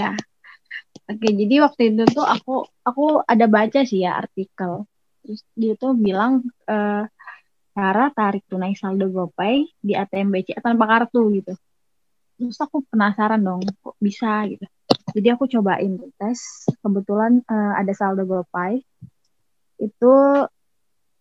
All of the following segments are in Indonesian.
ya. Oke jadi waktu itu tuh aku aku ada baca sih ya artikel. Terus dia tuh bilang uh, cara tarik tunai saldo GoPay di ATM BCA tanpa kartu gitu. Terus aku penasaran dong kok bisa gitu. Jadi aku cobain tes. Kebetulan uh, ada saldo GoPay. Itu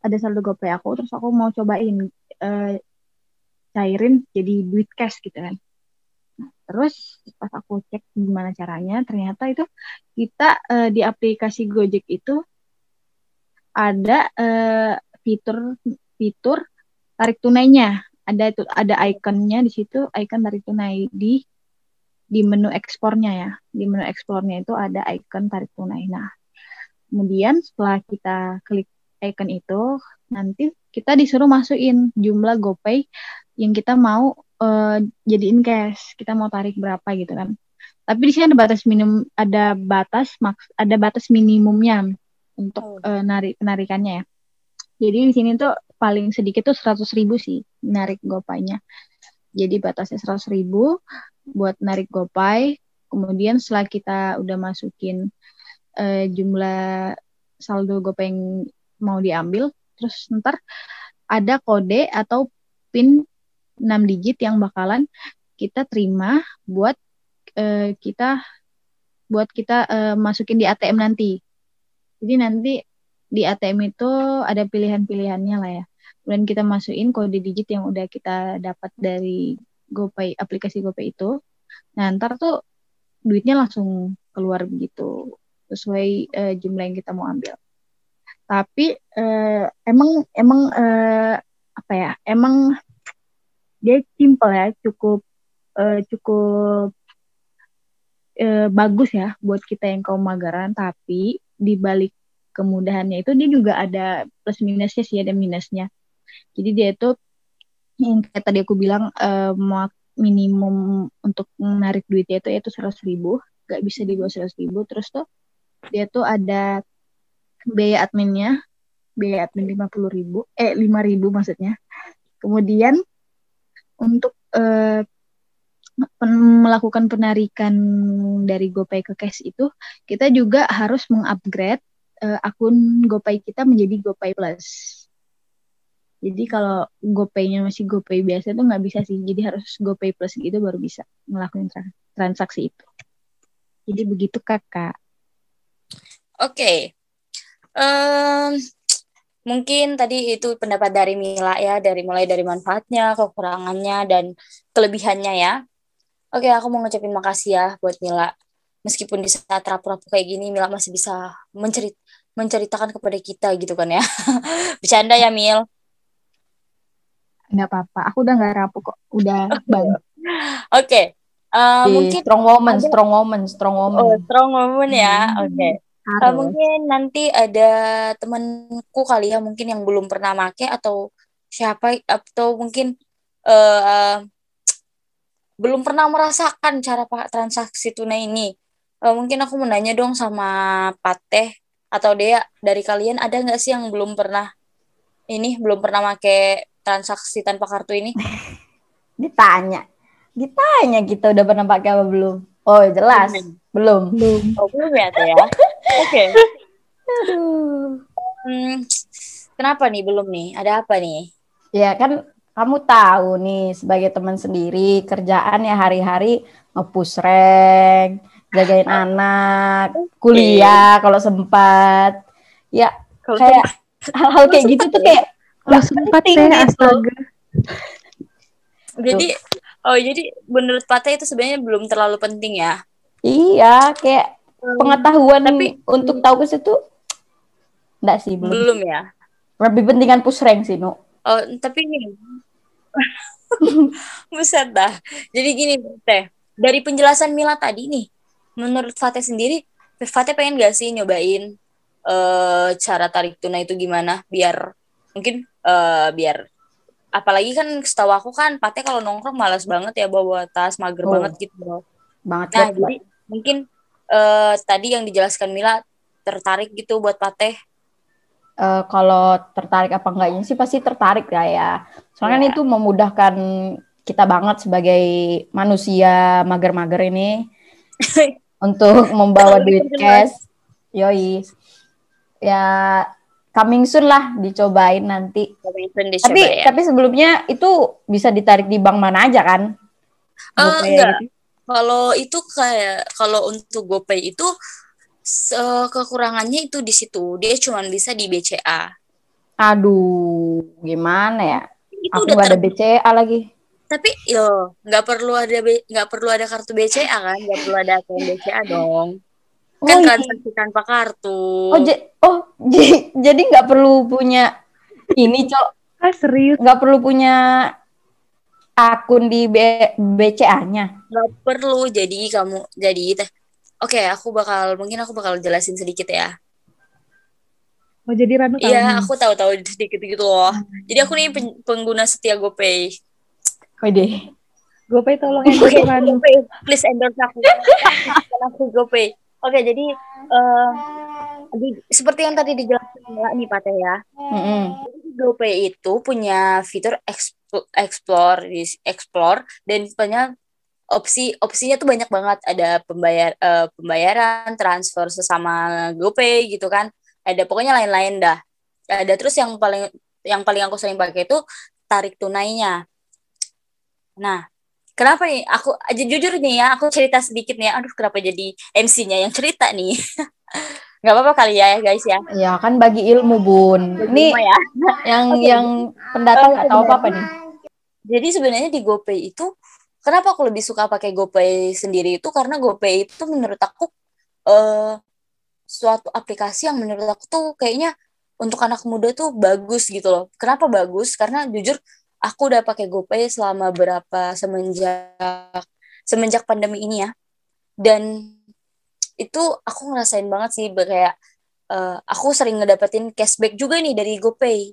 ada saldo GoPay aku terus aku mau cobain uh, cairin jadi duit cash gitu kan terus pas aku cek gimana caranya ternyata itu kita uh, di aplikasi Gojek itu ada uh, fitur fitur tarik tunainya. Ada itu ada ikonnya di situ icon tarik tunai. Di di menu ekspornya ya. Di menu ekspornya itu ada icon tarik tunai. Nah kemudian setelah kita klik icon itu nanti kita disuruh masukin jumlah GoPay yang kita mau uh, jadiin cash kita mau tarik berapa gitu kan. Tapi di sini ada batas minimum ada batas maks ada batas minimumnya untuk oh. uh, narik penarikannya ya. Jadi di sini tuh paling sedikit tuh seratus ribu sih narik gopaynya. Jadi batasnya seratus ribu buat narik gopay. Kemudian setelah kita udah masukin uh, jumlah saldo gopay yang mau diambil terus ntar ada kode atau pin 6 digit yang bakalan kita terima buat uh, kita buat kita uh, masukin di ATM nanti. Jadi nanti di ATM itu ada pilihan-pilihannya lah ya. Kemudian kita masukin kode digit yang udah kita dapat dari GoPay aplikasi GoPay itu. Nah, ntar tuh duitnya langsung keluar begitu sesuai uh, jumlah yang kita mau ambil. Tapi uh, emang emang uh, apa ya? Emang dia simple ya cukup uh, cukup uh, bagus ya buat kita yang kaum magaran. Tapi di balik kemudahannya itu dia juga ada plus minusnya sih ada minusnya. Jadi dia itu yang kayak tadi aku bilang uh, minimum untuk menarik duitnya itu yaitu seratus ribu. Gak bisa di bawah seratus ribu. Terus tuh dia tuh ada biaya adminnya biaya admin lima puluh ribu. Eh lima ribu maksudnya. Kemudian untuk uh, melakukan penarikan dari GoPay ke cash itu kita juga harus mengupgrade uh, akun GoPay kita menjadi GoPay Plus. Jadi kalau GoPay-nya masih GoPay biasa itu nggak bisa sih. Jadi harus GoPay Plus gitu baru bisa melakukan transaksi itu. Jadi begitu kakak. Oke. Okay. Um, Mungkin tadi itu pendapat dari Mila ya, dari mulai dari manfaatnya, kekurangannya, dan kelebihannya ya. Oke, aku mau ngucapin makasih ya buat Mila. Meskipun di saat rapu-rapu kayak gini, Mila masih bisa mencerit menceritakan kepada kita gitu kan ya. Bercanda ya, Mil. Nggak apa-apa, aku udah nggak rapuh kok. Udah banget. Oke, okay. uh, mungkin strong woman, ada... strong woman, strong woman. Oh, strong woman ya. Hmm. Oke. Okay. Uh, mungkin nanti ada temanku kali ya mungkin yang belum pernah make atau siapa atau mungkin uh, belum pernah merasakan cara pak transaksi tunai ini. Uh, mungkin aku mau nanya dong sama Pateh atau Dea dari kalian ada nggak sih yang belum pernah ini belum pernah make transaksi tanpa kartu ini? Ditanya, ditanya kita udah pernah pakai apa belum? Oh jelas, belum. Belum. Oh belum ya ya. Oke. Aduh. Hmm, kenapa nih belum nih? Ada apa nih? Ya kan kamu tahu nih sebagai teman sendiri kerjaan ya hari-hari ngepush rank, jagain anak, kuliah kalau sempat. Ya kalo kayak hal-hal kayak gitu tuh kayak kalau sempat ya astaga. Jadi Oh, jadi menurut Pate itu sebenarnya belum terlalu penting ya? Iya, kayak. Pengetahuan tapi untuk tahu ke situ enggak sih belum. Belum ya. Lebih pentingan push rank sih, Nu. Oh, tapi ini Buset dah. Jadi gini, Teh. Dari penjelasan Mila tadi nih, menurut Fateh sendiri, Fateh pengen gak sih nyobain uh, cara tarik tunai itu gimana? Biar mungkin uh, biar apalagi kan setahu aku kan Pate kalau nongkrong malas banget ya bawa tas mager oh. banget gitu loh. Banget. Nah, banget. jadi mungkin uh, tadi yang dijelaskan Mila tertarik gitu buat Pate. Uh, kalau tertarik apa enggaknya sih pasti tertarik ya ya. Soalnya yeah. itu memudahkan kita banget sebagai manusia mager-mager ini. untuk membawa duit cash. Yoi. Ya coming soon lah dicobain nanti. tapi ya. tapi sebelumnya itu bisa ditarik di bank mana aja kan? Uh, enggak. Gitu. Kalau itu kayak kalau untuk GoPay itu kekurangannya itu di situ. Dia cuma bisa di BCA. Aduh, gimana ya? Itu Aku udah ada BCA lagi. Tapi yo nggak perlu ada nggak perlu ada kartu BCA kan? Nggak perlu ada akun BCA dong. Oh, kan iya. transaksi tanpa kartu. Oh, oh jadi nggak perlu punya ini, Cok. Ah, serius? Nggak perlu punya akun di BCA-nya? Nggak perlu. Jadi kamu jadi teh. Oke, aku bakal mungkin aku bakal jelasin sedikit ya. Oh jadi Ranu tahu? Iya, aku tahu-tahu sedikit gitu loh. Hmm. Jadi aku nih pengguna setia GoPay. Wede. GoPay tolong endorse okay, Ranu. GoPay, please endorse aku. aku GoPay. Oke, jadi uh, di, seperti yang tadi dijelaskan ya, nih Pak ya. Mm-hmm. GoPay itu punya fitur explore, explore dan punya opsi opsinya tuh banyak banget. Ada pembayar uh, pembayaran transfer sesama GoPay gitu kan. Ada pokoknya lain-lain dah. Ada terus yang paling yang paling aku sering pakai itu tarik tunainya. Nah kenapa nih aku aja jujur nih ya aku cerita sedikit nih ya. aduh kenapa jadi MC-nya yang cerita nih nggak apa-apa kali ya guys ya ya kan bagi ilmu bun ini ya. yang okay. yang pendatang nggak tahu apa apa nih jadi sebenarnya di GoPay itu kenapa aku lebih suka pakai GoPay sendiri itu karena GoPay itu menurut aku uh, suatu aplikasi yang menurut aku tuh kayaknya untuk anak muda tuh bagus gitu loh. Kenapa bagus? Karena jujur aku udah pakai GoPay selama berapa semenjak semenjak pandemi ini ya. Dan itu aku ngerasain banget sih kayak uh, aku sering ngedapetin cashback juga nih dari GoPay.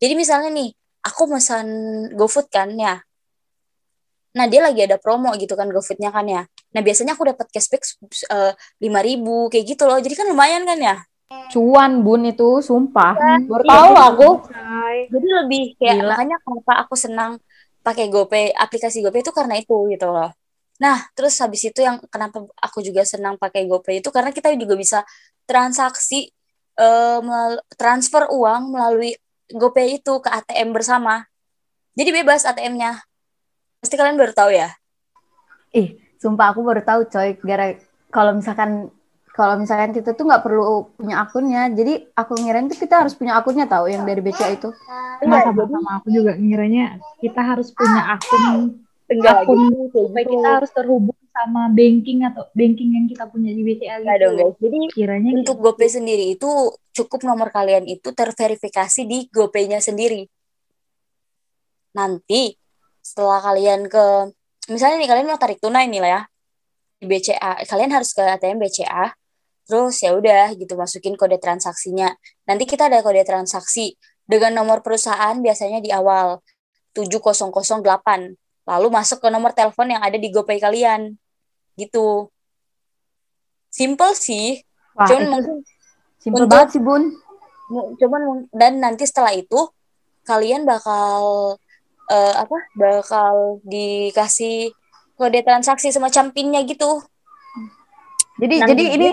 Jadi misalnya nih, aku pesan GoFood kan ya. Nah, dia lagi ada promo gitu kan GoFoodnya kan ya. Nah biasanya aku dapat cashback lima uh, ribu kayak gitu loh. Jadi kan lumayan kan ya. Cuan bun itu sumpah. Ya, Baru iya, tahu aku. Jadi lebih kayak Gila. makanya kenapa aku senang pakai GoPay aplikasi GoPay itu karena itu gitu loh. Nah, terus habis itu yang kenapa aku juga senang pakai GoPay itu karena kita juga bisa transaksi uh, transfer uang melalui GoPay itu ke ATM bersama. Jadi bebas ATM-nya. Pasti kalian baru tahu ya? Ih, Sumpah aku baru tahu coy, gara kalau misalkan kalau misalkan kita tuh nggak perlu punya akunnya, jadi aku ngirain tuh kita harus punya akunnya tahu yang dari BCA itu. Masa iya, sama aku juga ngiranya kita harus punya akun Enggak akun gitu. supaya kita harus terhubung sama banking atau banking yang kita punya di BCA gitu. dong guys. Jadi kiranya untuk gitu. GoPay sendiri itu cukup nomor kalian itu terverifikasi di GoPay-nya sendiri. Nanti setelah kalian ke misalnya nih kalian mau tarik tunai nih lah ya di BCA kalian harus ke ATM BCA terus ya udah gitu masukin kode transaksinya nanti kita ada kode transaksi dengan nomor perusahaan biasanya di awal 7008 lalu masuk ke nomor telepon yang ada di GoPay kalian. Gitu. Simple sih. Wah, cuman mungkin simple untuk, banget sih bun. cuman dan nanti setelah itu kalian bakal uh, apa bakal dikasih kode transaksi semacam pinnya gitu. Jadi Nanti jadi ini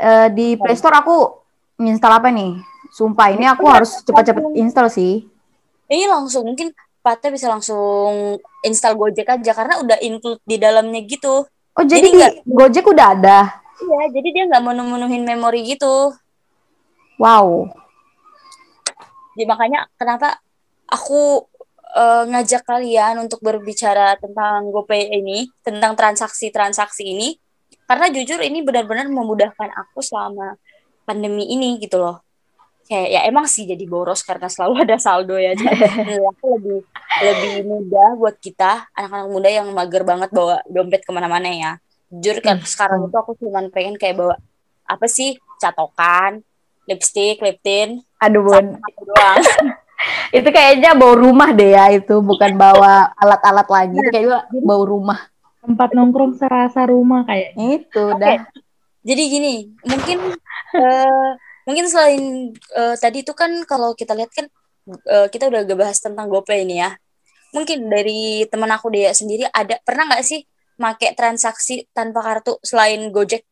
uh, di Play Store aku install apa nih? Sumpah ini aku harus cepat-cepat install sih. Ini langsung. Mungkin Pate bisa langsung install Gojek aja karena udah include di dalamnya gitu. Oh jadi, jadi di gak, Gojek udah ada? Iya, jadi dia nggak menuhin memori gitu. Wow. Jadi makanya kenapa aku uh, ngajak kalian untuk berbicara tentang GoPay ini, tentang transaksi-transaksi ini, karena jujur ini benar-benar memudahkan aku selama pandemi ini gitu loh. Kayak ya emang sih jadi boros karena selalu ada saldo ya. Jadi aku lebih lebih mudah buat kita anak-anak muda yang mager banget bawa dompet ke mana-mana ya. Jujur kan hmm. sekarang itu aku cuma pengen kayak bawa apa sih catokan, lipstick, lip tint, aduh bun. doang. itu kayaknya bawa rumah deh ya itu bukan bawa alat-alat lagi itu kayaknya bawa rumah tempat nongkrong serasa rumah kayak itu okay. dah jadi gini mungkin uh, mungkin selain uh, tadi itu kan kalau kita lihat kan uh, kita udah bahas tentang GoPay ini ya mungkin dari teman aku dia sendiri ada pernah nggak sih make transaksi tanpa kartu selain Gojek?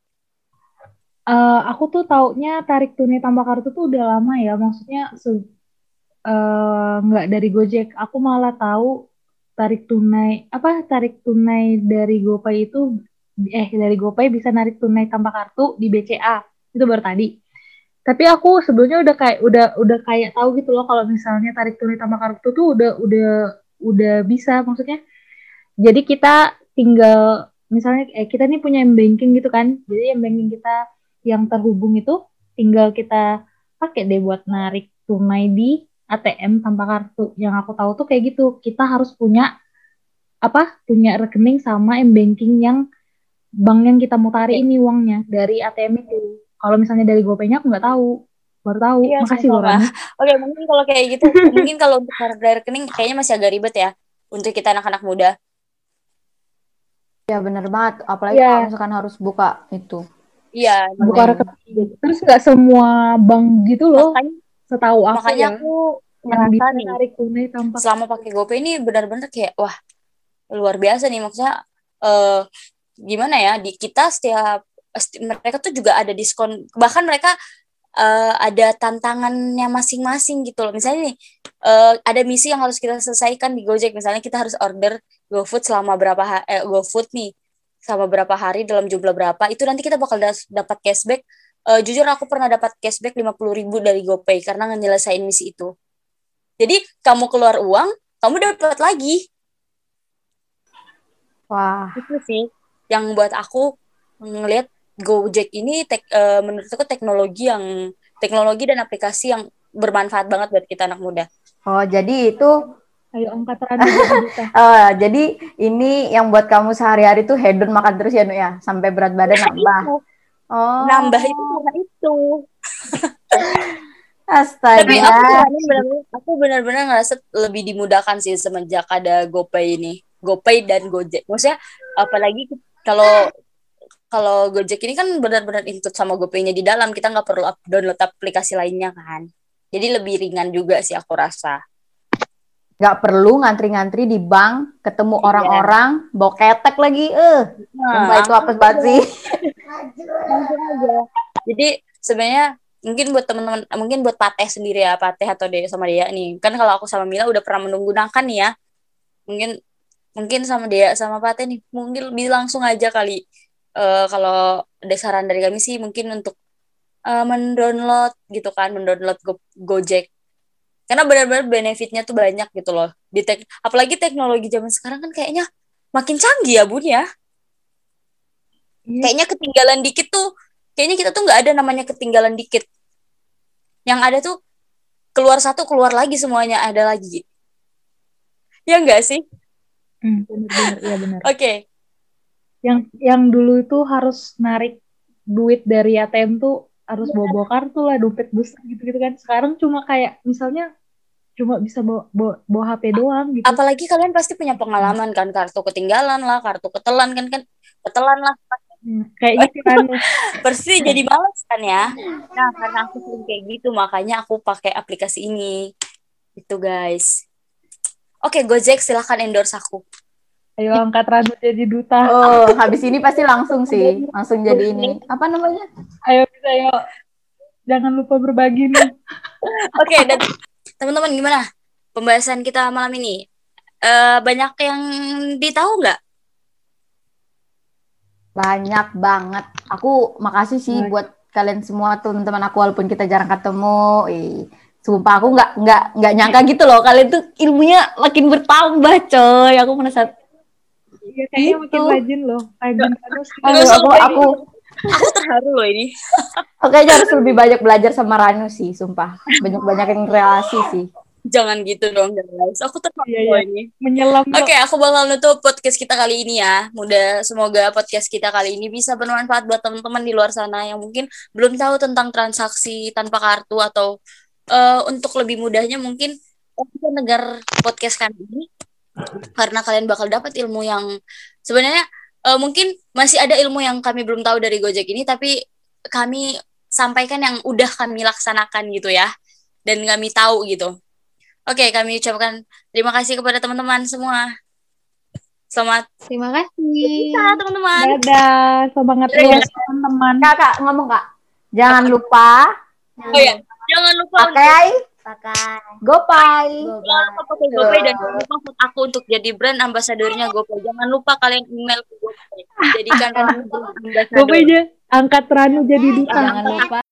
Uh, aku tuh taunya tarik tunai tanpa kartu tuh udah lama ya, maksudnya uh, nggak dari Gojek. Aku malah tahu tarik tunai apa tarik tunai dari GoPay itu eh dari GoPay bisa narik tunai tanpa kartu di BCA itu baru tadi. Tapi aku sebelumnya udah kayak udah udah kayak tahu gitu loh kalau misalnya tarik tunai tanpa kartu tuh udah udah udah bisa maksudnya. Jadi kita tinggal misalnya eh, kita nih punya banking gitu kan. Jadi yang banking kita yang terhubung itu tinggal kita pakai deh buat narik tunai di ATM tanpa kartu. Yang aku tahu tuh kayak gitu. Kita harus punya apa? Punya rekening sama m-banking yang bank yang kita mau tarik ini uangnya dari ATM itu. Kalau misalnya dari GoPay-nya aku nggak tahu. Baru tahu. Iya, Makasih loh Oke, mungkin kalau kayak gitu, mungkin kalau untuk dari rekening kayaknya masih agak ribet ya untuk kita anak-anak muda. Ya benar banget. Apalagi ya. kalau misalkan harus buka itu. Iya, buka rekening. Terus nggak semua bank gitu loh. Makanya, setahu aku makanya ya, aku ngerasa nih tarik tunai tanpa selama pakai GoPay ini benar-benar kayak wah luar biasa nih maksudnya uh, gimana ya di kita setiap mereka tuh juga ada diskon bahkan mereka uh, ada tantangannya masing-masing gitu loh. Misalnya nih uh, ada misi yang harus kita selesaikan di Gojek. Misalnya kita harus order GoFood selama berapa eh, GoFood nih sama berapa hari dalam jumlah berapa. Itu nanti kita bakal dapat cashback. Uh, jujur aku pernah dapat cashback lima puluh ribu dari GoPay karena nyelesain misi itu. Jadi kamu keluar uang kamu dapat lagi. Wah. Itu sih yang buat aku ngelihat Gojek ini tek, uh, menurut aku teknologi yang teknologi dan aplikasi yang bermanfaat banget buat kita anak muda. Oh, jadi itu Ayo angkat uh, jadi ini yang buat kamu sehari-hari tuh hedon makan terus ya, Nu ya, sampai berat badan nambah. Oh. Nambah itu karena itu. Astaga. Tapi aku benar aku benar-benar ngerasa lebih dimudahkan sih semenjak ada GoPay ini. GoPay dan Gojek. Maksudnya apalagi kalau kalau Gojek ini kan benar-benar include sama GoPay-nya di dalam, kita nggak perlu download aplikasi lainnya kan. Jadi lebih ringan juga sih aku rasa. Nggak perlu ngantri-ngantri di bank ketemu iya. orang-orang iya. bawa ketek lagi eh. Nah, itu apa banget sih. Jadi sebenarnya mungkin buat teman-teman mungkin buat Pateh sendiri ya Pateh atau dia sama dia nih. Kan kalau aku sama Mila udah pernah menggunakan nih ya. Mungkin mungkin sama dia sama Pateh nih mungkin lebih langsung aja kali uh, kalau ada saran dari kami sih mungkin untuk uh, mendownload gitu kan mendownload Go Gojek. Karena benar-benar benefitnya tuh banyak gitu loh. Di tek apalagi teknologi zaman sekarang kan kayaknya makin canggih ya bun ya. Yeah. kayaknya ketinggalan dikit tuh kayaknya kita tuh nggak ada namanya ketinggalan dikit. Yang ada tuh keluar satu keluar lagi semuanya ada lagi. Ya enggak sih? Hmm, benar ya benar. Oke. okay. Yang yang dulu itu harus narik duit dari ATM tuh harus bawa bawa kartu lah dompet besar gitu gitu kan. Sekarang cuma kayak misalnya cuma bisa bawa, bawa, bawa HP doang gitu. apalagi kalian pasti punya pengalaman kan kartu ketinggalan lah kartu ketelan kan kan ketelan lah. Hmm, kayak gitu kan. Pasti jadi males kan ya. Nah karena aku sering kayak gitu makanya aku pakai aplikasi ini. Itu guys. Oke Gojek silahkan endorse aku Ayo angkat Ranu jadi duta. Oh, habis ini pasti langsung sih, langsung jadi ini. Apa namanya? Ayo bisa yuk. Jangan lupa berbagi nih. Oke, dan teman-teman gimana pembahasan kita malam ini? Uh, banyak yang ditahu nggak? Banyak banget. Aku makasih sih Baik. buat kalian semua teman-teman aku walaupun kita jarang ketemu. Eh, sumpah aku nggak nggak nggak nyangka gitu loh kalian tuh ilmunya makin bertambah coy. Aku merasa Iya kayaknya itu. makin rajin loh. Rajin terus. Aduh, aku aku aku terharu loh ini. Oke, harus lebih banyak belajar sama Ranu sih, sumpah. Banyak-banyak yang relasi sih. Jangan gitu dong, guys. Aku terharu iya, iya. ini. Menyelam. Oke, okay, aku bakal nutup podcast kita kali ini ya. Mudah semoga podcast kita kali ini bisa bermanfaat buat teman-teman di luar sana yang mungkin belum tahu tentang transaksi tanpa kartu atau uh, untuk lebih mudahnya mungkin kita dengar podcast kali ini karena kalian bakal dapat ilmu yang sebenarnya uh, mungkin masih ada ilmu yang kami belum tahu dari Gojek ini tapi kami sampaikan yang udah kami laksanakan gitu ya dan kami tahu gitu. Oke, kami ucapkan terima kasih kepada teman-teman semua. Selamat Terima kasih. bisa teman-teman. Dadah, semangat Dadah. terus teman-teman. Kakak ngomong kak. Jangan lupa Oh ya, jangan lupa untuk pakai pakai GoPay. jangan lupa pakai GoPay dan jangan lupa vote aku untuk jadi brand ambasadornya GoPay. Jangan lupa kalian email ke GoPay. Jadikan Ranu brand ambassador. Pokoknya angkat Ranu jadi duta. Jangan lupa